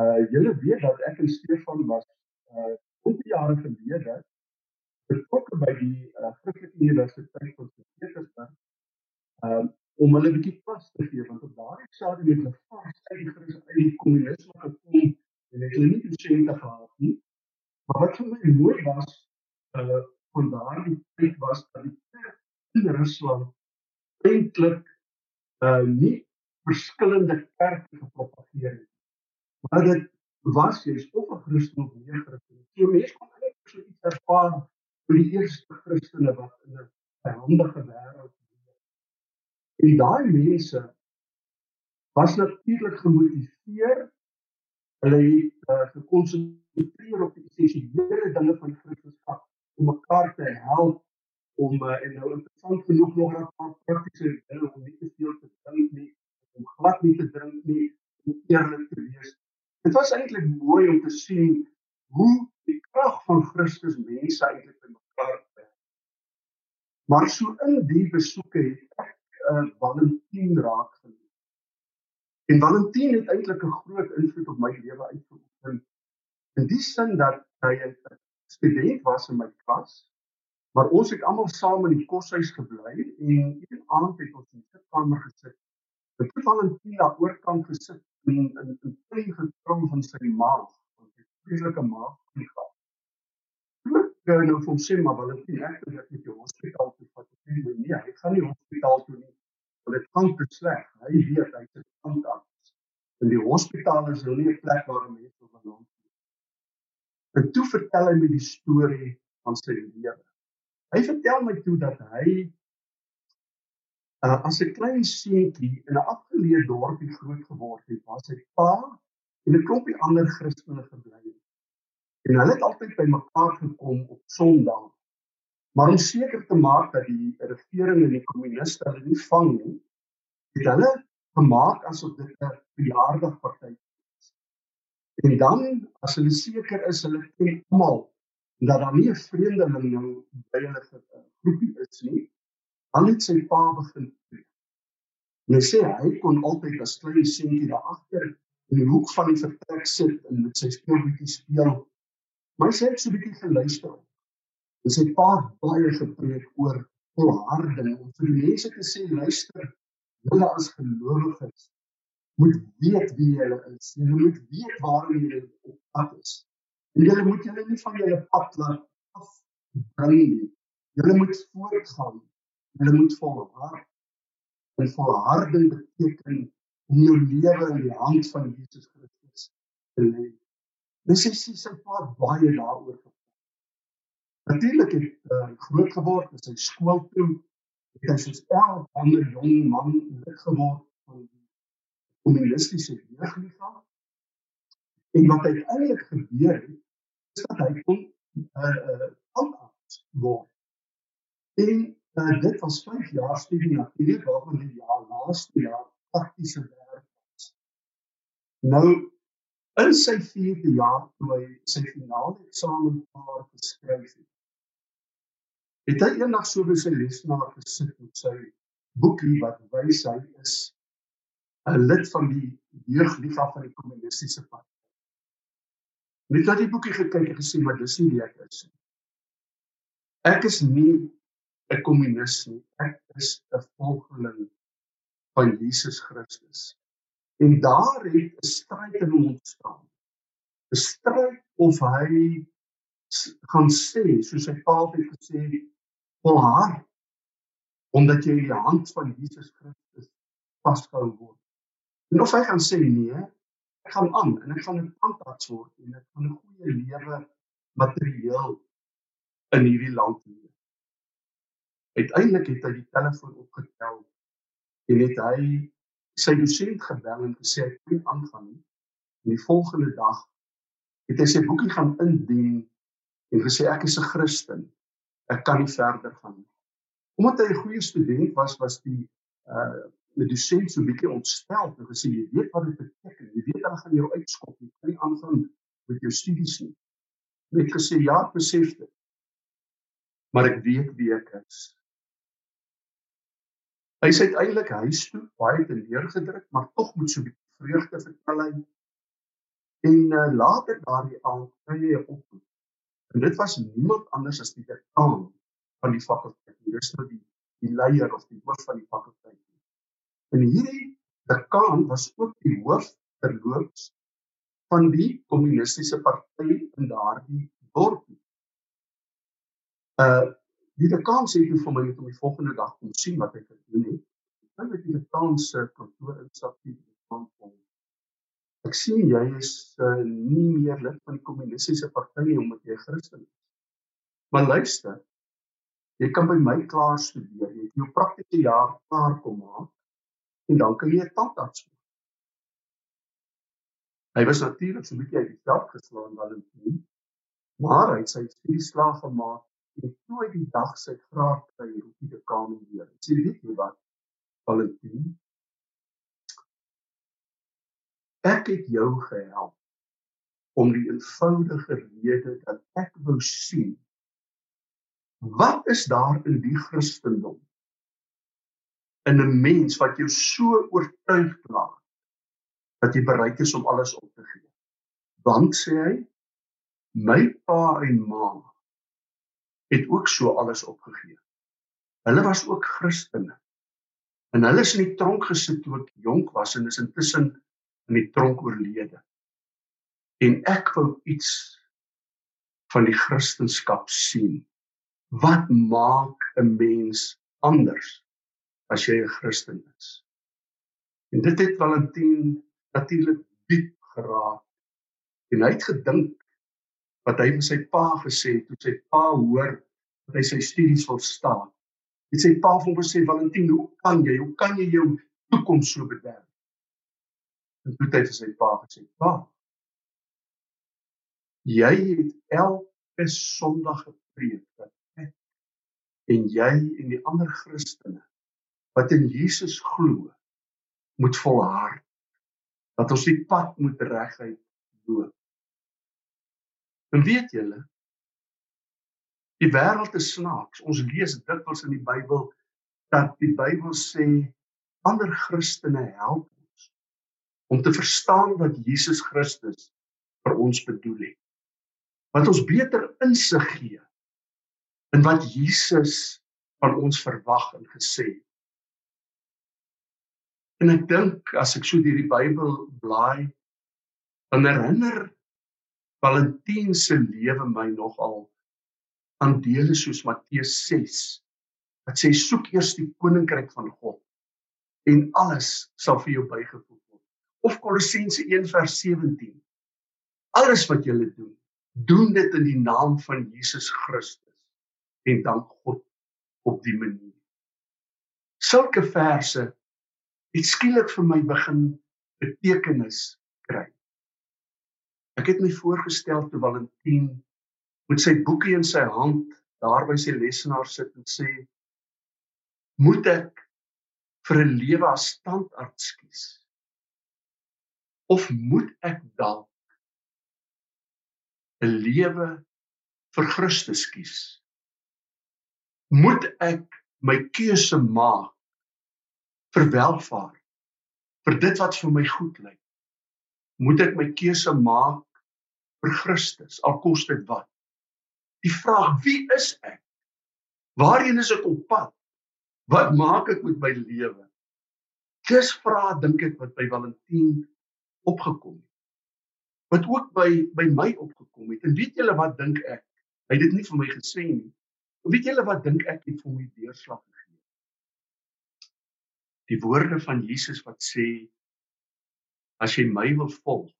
Uh julle weet dat ek en Stefan was uh oor jare gelede betrokke by die uh, Christelike Universiteit van Petersburg. Um om hulle 'n bietjie pas te gee want op daardie stadium het hulle vas uit die Christelike uit die kommunisme gekom en het hulle nie dosente gehad nie. Maar wat vir my mooi was uh van daardie tyd was dat die kerk in Rusland eintlik uh nie verskillende kerke gepropageer het. Maar dit was jy of 'n Christen of nie 'n Christen. So mense kon eintlik so iets ervaar vir die eerste Christene wat in 'n verhandige wêreld leef. En daai mense was natuurlik gemotiveer. Hulle het uh, gekonsentreer op die essensiële dinge van Christendom om mekaar te help om uh, en nou interessant genoeg nog 'n paar praktiese dinge om nie te veel te drink nie, om glad nie te drink nie, om eerlik te wees. Dit was eintlik mooi om te sien hoe die krag van Christus mense eintlik in mekaar bring. Maar so in die besoeke het ek uh, Valentien raak geneem. En Valentien het eintlik 'n groot invloed op my lewe uitgeoefen. In die sin dat hy 'n student was in my klas Maar ons het almal saam in die koshuis gebly en een aand het ons in die sitkamer gesit. Ek het Valentina oorkant gesit en in in in pyn gekom van sy maag, hy het vreeslike maagpyn gehad. Toe ek nou van sê maar ek het net die hospitaal toe vat. Ek sê nee, hy gaan nie hospitaal toe nie. Want dit gaan te sleg. Hy weet hy het aandag. In die hospitaal is hulle nie 'n plek waar mense wil beland nie. En toe vertel hy my die storie van sy lewe. Hy vertel my toe dat hy uh, as 'n klein seentjie in 'n afgeleë dorpie groot geword het, waar sy pa en 'n klompie ander Christene gebly het. En hulle het altyd by mekaar gekom op Sondag. Maar om seker te maak dat die regering en die kommuniste hulle nie vang nie, het hulle gemaak asof dit 'n verjaardagpartytjie is. En dan as hulle seker is hulle ken almal dat daar nie 'n vreemdeling nou by hulle groepie is nie. Al het sy pa begin preek. En hy sê hy kon altyd as klein seentjie daar agter in die hoek van die vertrek sit en met sy speelgoedjie speel. Maar hy sê hy het so 'n bietjie geluister. En sy pa het baie gepreek oor volharding om vir die mense te sê luister, julle as gelowiges moet weet wie julle is. Julle moet weet waarom julle op pad is. En julle moet julle nie van julle pad laat afbring nie. Julle moet voortgaan. Julle moet volhard. En volharding beteken om jou lewe in die hand van Jesus Christus te lê. Dis is sy sy pa baie daaroor gepraat. Natuurlik het uh, groot geword in sy skool toe. Het hy soos elke ander jong man lid geword van die kommunistiese jeugliga. En wat uiteindelik gebeur het, is dat hy kon uh uh aanpas word. En uh, dit was 5 jaar studie natuurlik waarvan die jaar laaste jaar praktiese werk was. Nou in sy 4de jaar toe hy sy finale eksamen paar geskryf het. Het hy eendag so by sy lesenaar gesit met sy boekie wat wys hy is 'n lid van die jeugliga van die kommunistiese party. Net dat die boekie gekyk en gesê maar dis nie wie ek is nie. Ek is nie 'n kommunis nie. Ek is 'n volgeling van Jesus Christus. En daar het 'n stryd in hom ontstaan. 'n Stryd of hy gaan sê, soos sy pa het gesê, volhard omdat jy in die hand van Jesus Christus vasgehou word. En of hy gaan sê nee, ek gaan aan en ek gaan 'n tandarts word en ek gaan 'n goeie lewe materieel in hierdie land hê. Uiteindelik het hy die telefoon opgetel en het hy sy dosent gebel en gesê hy kan aangaan nie. En die volgende dag het hy sy boekie gaan indien en gesê ek is 'n Christen. Ek kan nie verder gaan nie. Omdat hy 'n goeie student was, was die uh die dosent so 'n bietjie ontstel en gesê jy weet wat dit beteken. Jy weet hulle gaan jou uitskop. Jy kan nie aangaan met jou studies nie. Net gesê ja, besef dit. Maar ek weet wie ek is. Hy sê uiteindelik huis toe baie te neergedruk, maar tog moet so bietjie vreugde vertel hy. En uh, later daardie aand kry hy 'n oproep. En dit was niemand anders as die dekaan van die fakulteit. Dis nou die die leier of die hoof van die fakulteit. En hierdie dekaan was ook die hoof terloops van die kommunistiese party in daardie dorpie. Uh die dekaan sê toe vir my om die volgende dag kom sien wat ek gedoen het. Ek het die dekaan se kantoor instap die dekaan kom Ek sien jy is uh, nie meer lid van die kommunistiese party omdat jy Christen is. Maar luister, jy kan by my klaar studeer, jy het jou praktiese jaar klaar kom maak en dan kan jy 'n tandarts word. Hy was natuurlik so 'n bietjie uit die veld geslaan Valentin, maar hy het sy studieslaag gemaak en toe hy die dag sy graad kry, roep die dekaan weer. Sê weet jy wat? Valentin, Ek het jou gehelp om die eenvoudige rede dat ek wou sien wat is daar in die Christendom in 'n mens wat jou so oortuig maak dat jy bereid is om alles op te gee. Want sê hy, my pa en ma het ook so alles opgegee. Hulle was ook Christene. En hulle is in die tronk gesit toe ek jonk was en is intussen in die tronk oorlede. En ek wou iets van die Christendom sien. Wat maak 'n mens anders as jy 'n Christen is? En dit het Valentin natuurlik diep geraak. En hy het gedink wat hy vir sy pa gesê het toe sy pa hoor dat hy sy studies wil staan. Het sy pa vir hom gesê Valentin, hoe kan jy? Hoe kan jy jou toekoms so bederf? En toe het hy vir sy pa gesê: "Pa, jy het elke Sondag gepreek dat ek en jy en die ander Christene wat in Jesus glo, moet volhard dat ons die pad moet reguit loop." En weet julle, die wêreld is snaaks. Ons lees dikwels in die Bybel dat die Bybel sê ander Christene help om te verstaan wat Jesus Christus vir ons bedoel het. Wat ons beter insig gee in wat Jesus van ons verwag en gesê het. En ek dink as ek so deur die Bybel blaai, dan herinner Valentin se lewe my nogal aan dele soos Matteus 6 wat sê soek eers die koninkryk van God en alles sal vir jou bygevoeg of Kolossense 1:17. Alles wat julle doen, doen dit in die naam van Jesus Christus en dank God op die manier. Sulke verse het skielik vir my begin betekenis. Ek het my voorgestel toe Valentin met sy boekie in sy hand daar by sy lesenaar sit en sê moet ek vir 'n lewe as standaard kies of moet ek dalk 'n lewe vir Christus kies? Moet ek my keuse maak vir welvaart, vir dit wat vir my goed lyk? Moet ek my keuse maak vir Christus al kos dit wat? Die vraag wie is ek? Waarheen is ek op pad? Wat maak ek met my lewe? Dis vra dink ek wat by Valentin opgekom het. Wat ook by by my opgekom het. En weet julle wat dink ek? Hy het dit nie vir my gesê nie. Maar weet julle wat dink ek het vir my deurslag gegee? Die woorde van Jesus wat sê as jy my wil volg,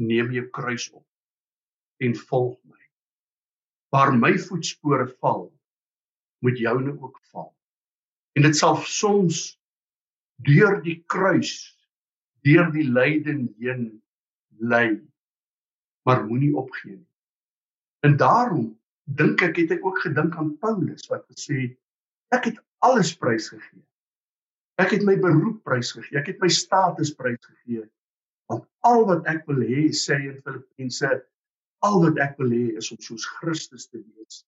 neem jou kruis op en volg my. Waar my voetspore val, moet joune ook val. En dit sal soms deur die kruis deur die lyding heen lei maar moenie opgee nie. En daarom dink ek het ek ook gedink aan Paulus wat gesê ek het alles prysgegee. Ek het my beroep prysgegee, ek het my status prysgegee. Want al wat ek wil hê sê in Filippense al wat ek wil hê is om soos Christus te wees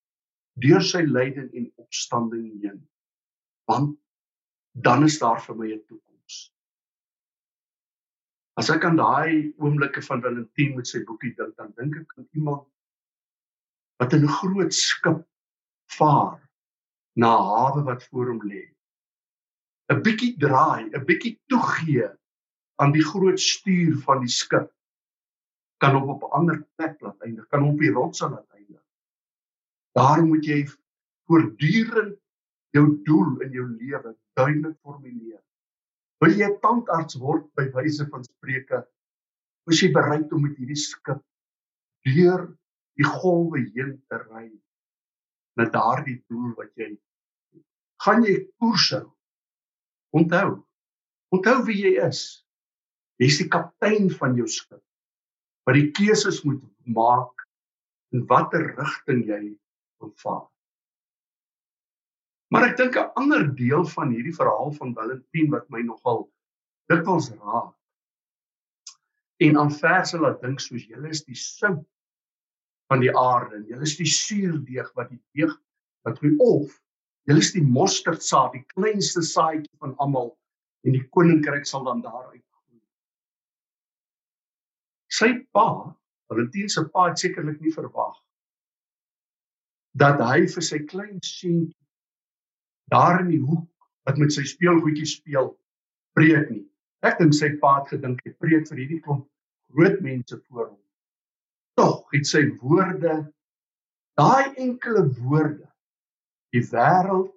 deur sy lyding en opstanding heen. Want dan is daar vir my 'n toekoms. As ek aan daai oomblikke van Valentin met sy boekie dink, dan dink ek aan iemand wat in 'n groot skip vaar na hawe wat voor hom lê. 'n Bietjie draai, 'n bietjie toegee aan die groot stuur van die skip kan op op 'n ander plek laat eindig, kan op die rots laat eindig. Daar moet jy voortdurend jou doel in jou lewe duidelik formuleer. Wil jy 'n tandarts word by wyse van spreuke? Is jy bereid om met hierdie skip deur die golwe heen te ry na daardie doel wat jy gaan jy koers hou. Onthou. Onthou wie jy is. Jy's die kaptein van jou skip. Wat die keuses moet maak in watter rigting jy wil vaar. Maar ek dink 'n ander deel van hierdie verhaal van Valentin wat my nogal dikwels raak. En aan verse laat dink soos julle is die sout van die aarde en julle is die suurdeeg wat die deeg wat groei of Julle is die mosterdsaad, die kleinste saadjie van almal en die koninkryk sal dan daaruit. Sy pa, Valentin se pa het sekerlik nie verwag dat hy vir sy klein seentjie daar in die hoek wat met sy speelgoedjies speel, preek nie. Ek dink sy pa het gedink hy preek vir hierdie klomp groot mense voor hom. Tog het sy woorde daai enkele woorde die wêreld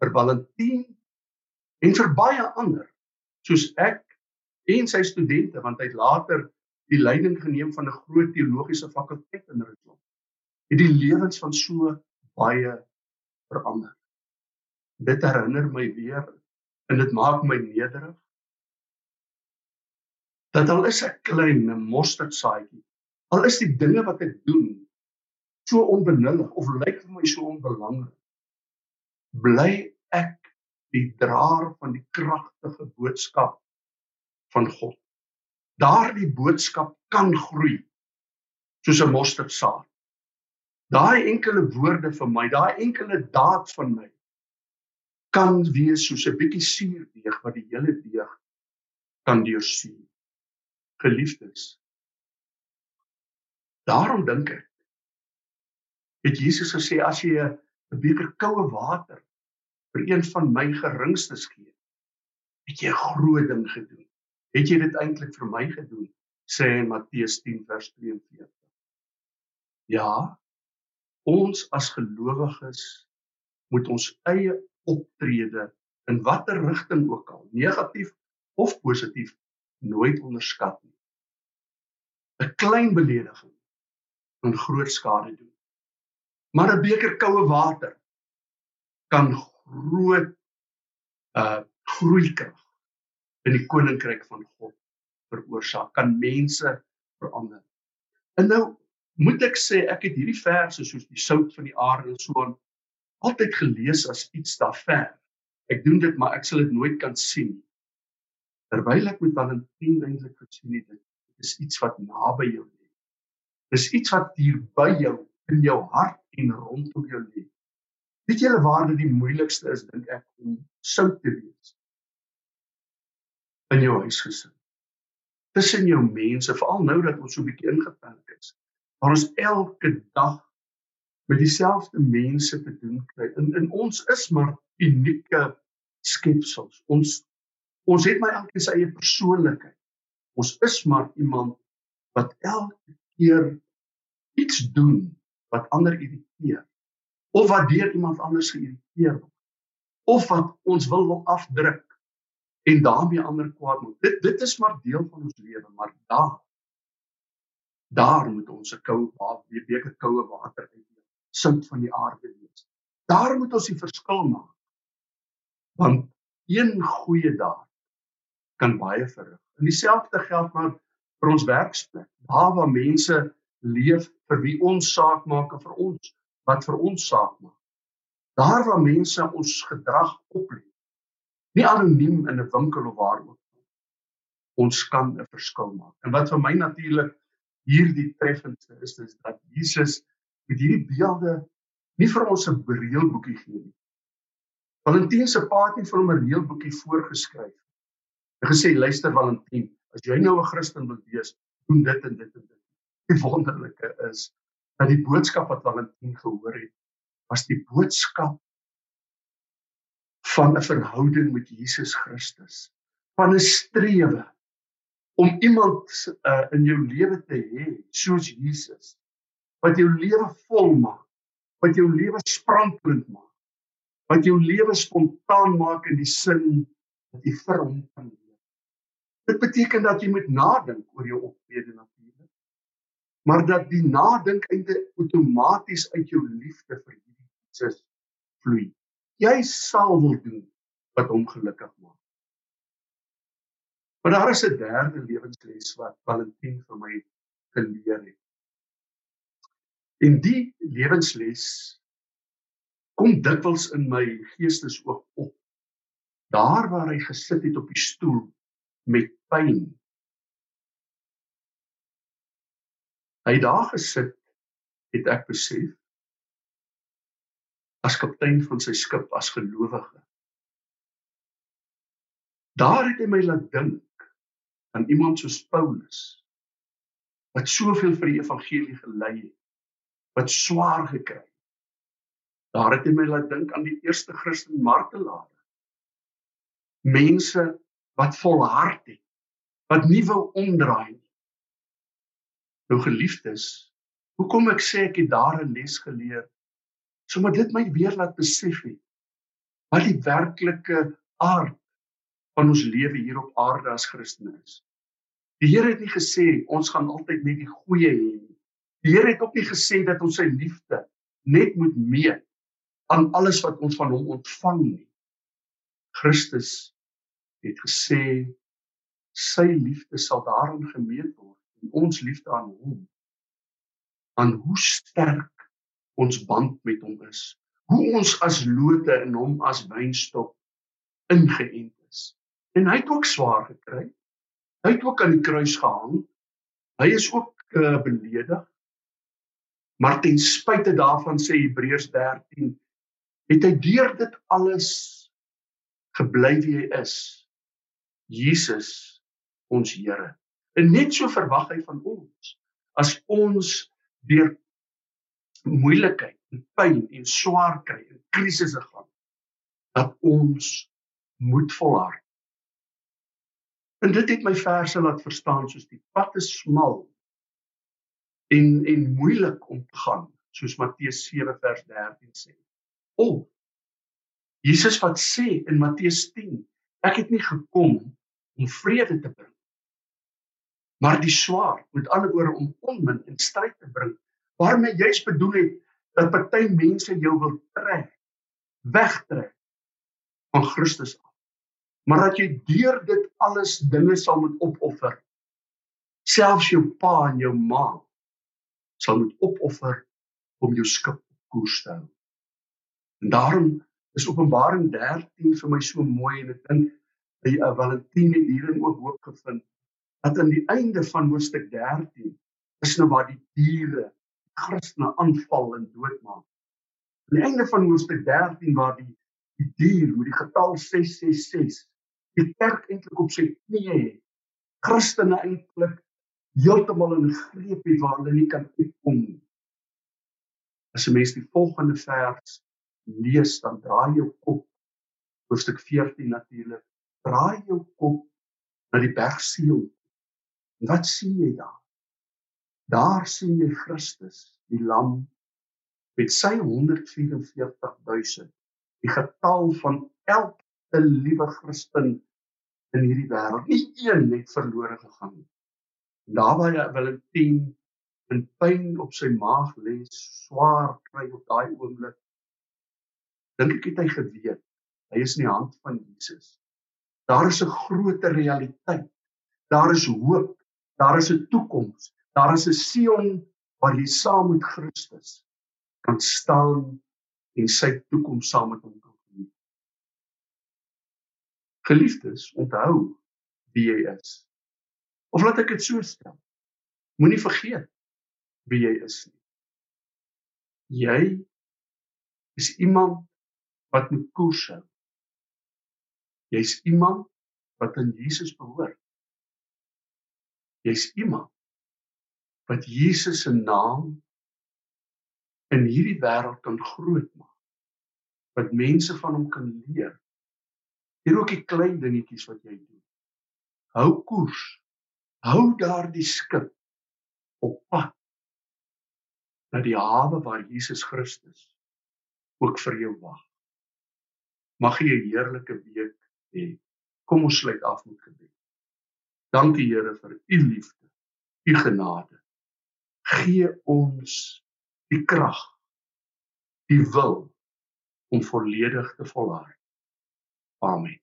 vir Valentin en vir baie ander soos ek en sy studente want hy het later die leiding geneem van 'n groot teologiese fakulteit in Rusland. Het die lewens van so baie verander. Dit herinner my weer en dit maak my nederig dat al is ek klein 'n mosterdsaadjie al is die dinge wat ek doen so onbenullig of lyk vir my so onbelangrik bly ek die draer van die kragtige boodskap van God. Daardie boodskap kan groei soos 'n mosterdsaad. Daai enkele woorde vir my, daai enkele daad van my kan wees soos 'n bietjie suurdeeg wat die hele deeg kan deursien. Geliefdes. Daarom dink ek het Jesus gesê as jy 'n beker koue water vir een van my geringstes gee. Het jy 'n groot ding gedoen? Het jy dit eintlik vir my gedoen? sê in Matteus 10 vers 42. Ja. Ons as gelowiges moet ons eie optrede in watter rigting ook al, negatief of positief, nooit onderskat nie. 'n Klein belediging kan groot skade doen. Maar 'n beker koue water kan groot uh groeikrag in die koninkryk van God veroorsaak, kan mense verander. En nou moet ek sê ek het hierdie verse soos die sout van die aarde so aan altyd gelees as iets daar ver. Ek doen dit maar ek sal dit nooit kan sien. Terwyl ek met Valentin eintlik gesien het, dit is iets wat naby jou lê. Dis iets wat hier by jou in jou hart en rondom jou lê. Weet julle waar dit die moeilikste is dink ek om sout te wees? In jou huisgesin. Tussen jou mense, veral nou dat ons so 'n bietjie ingeperk is. Waar ons elke dag met dieselfde mense te doen kry. In in ons is maar unieke skepsels. Ons ons het maar elkeen sy eie persoonlikheid. Ons is maar iemand wat elke keer iets doen wat ander irriteer of wat deur iemand anders geïrriteer word of wat ons wil wil afdruk en daarmee ander kwaad maak. Dit dit is maar deel van ons lewe, maar daar daar moet ons 'n koue 'n beker koue water uit die sout van die aarde wees. Daar moet ons die verskil maak. Want een goeie daad kan baie verrig. En dieselfde geld maar vir ons werksplek. Daar waar mense leef vir wie ons saak maak en vir ons wat vir ons saak maak. Daar waar mense ons gedrag oplê. Nie anoniem in 'n winkel of waar ook nie. Ons kan 'n verskil maak. En wat vir my natuurlik hierdie treffendste is, is dat Jesus met hierdie beelde nie vir ons 'n reëlboekie gee nie. Valentin se pa het nie vir hom 'n reëlboekie voorgeskryf. Hy gesê luister Valentin, as jy nou 'n Christen wil wees, doen dit en dit en dit. Die wonderlike is dat die boodskap wat Valentin gehoor het, was die boodskap van 'n verhouding met Jesus Christus, van 'n strewe om iemand uh, in jou lewe te hê soos Jesus wat jou lewe volmaak, wat jou lewe sprankelend maak, wat jou lewe spontaan maak in die sin dat jy vir hom kan leef. Dit beteken dat jy moet nadink oor jou optrede natuurlik, maar dat die nadink eintlik outomaties uit jou liefde vir Jesus vloei. Jy sal wil doen wat hom gelukkig maak. Maar daar is 'n derde lewensles wat Valentin vir my geleer het. En die lewensles kom dikwels in my geestesoog op. Daar waar hy gesit het op die stoel met pyn. Hy daar gesit het ek besef as kaptein van sy skip as gelowige. Daar het hy my laat dink aan iemand soos Paulus wat soveel vir die evangelie gelei het wat swaar gekry. Daar het hy my laat dink aan die eerste Christen martelare. Mense wat volhard het, wat nie wou omdraai nie. Nou geliefdes, hoekom ek sê ek het daar 'n les geleer? Sommige dit my weer laat besef het wat die werklike aard van ons lewe hier op aarde as Christene is. Die Here het nie gesê ons gaan altyd net die goeie hê nie. Die Here het ook nie gesê dat ons sy liefde net moet meet aan alles wat ons van hom ontvang nie. Christus het gesê sy liefde sal daarin gemeet word en ons liefde aan hom aan hoe sterk ons band met hom is. Hoe ons as lote in hom as wynstok ingeënt is. En hy het ook swaar gekry. Hy het ook aan die kruis gehang. Hy is ook uh, beledig. Maar ten spyte daarvan sê Hebreërs 13 het hy deur dit alles gebly wie hy is. Jesus ons Here. En net so verwag hy van ons as ons deur moeilikheid en pyn en swaar kry en krisisse gaan dat ons moet volhard. En dit het my verse laat verstaan soos die pad is smal en en moeilik om te gaan soos Matteus 7 vers 13 sê. O Jesus wat sê in Matteus 10, ek het nie gekom om vrede te bring maar die swaard, met ander woorde om onmin en stryd te bring, waarmee jy's bedoel het dat party mense jou wil trek, wegtrek van Christus af. Maar dat jy deur dit alles dinge sal moet opoffer. Selfs jou pa en jou ma sal moet opoffer om jou skip op koers te hou. En daarom is Openbaring 13 vir my so mooi en ek dink by uh, Valentin het hierin ook hoop gevind dat aan die einde van hoofstuk 13 is nou waar die diere Christene aanval en doodmaak. Aan die einde van hoofstuk 13 waar die die dier met die getal 666 die kerk eintlik op sy knieë het. Christene eintlik heeltemal in greep het waar hulle nie kan uitkom nie. As 'n mens die volgende vers lees, dan draai jou kop hoofstuk 14 natuurlik. Draai jou kop na die berg Sion. En wat sien jy daar? Daar sien jy Christus, die lam met sy 144000. Die getal van elke liewe Christen in hierdie wêreld. Nie een het verlore gegaan nie naby Valentin in pyn op sy maag lê, swaar kry op daai oomblik. Dink ek het hy geweet hy is in die hand van Jesus. Daar is 'n groter realiteit. Daar is hoop. Daar is 'n toekoms. Daar is 'n Sion waar jy saam met Christus kan staan en sy toekoms saam met hom kan geniet. Geliefdes, onthou wie jy is. Of laat ek dit so stel. Moenie vergeet wie jy is nie. Jy is iemand wat moet koers hou. Jy's iemand wat aan Jesus behoort. Jy's iemand wat Jesus se naam in hierdie wêreld kan groot maak. Wat mense van hom kan leer. Hier ook die klein dingetjies wat jy doen. Hou koers. Hou daardie skip op pad na die hawe waar Jesus Christus ook vir jou wag. Mag jy 'n heerlike week hê. Kom ons sluit af met gebed. Dankie Here vir u liefde, u genade. Gee ons die krag, die wil om volledig te volhard. Amen.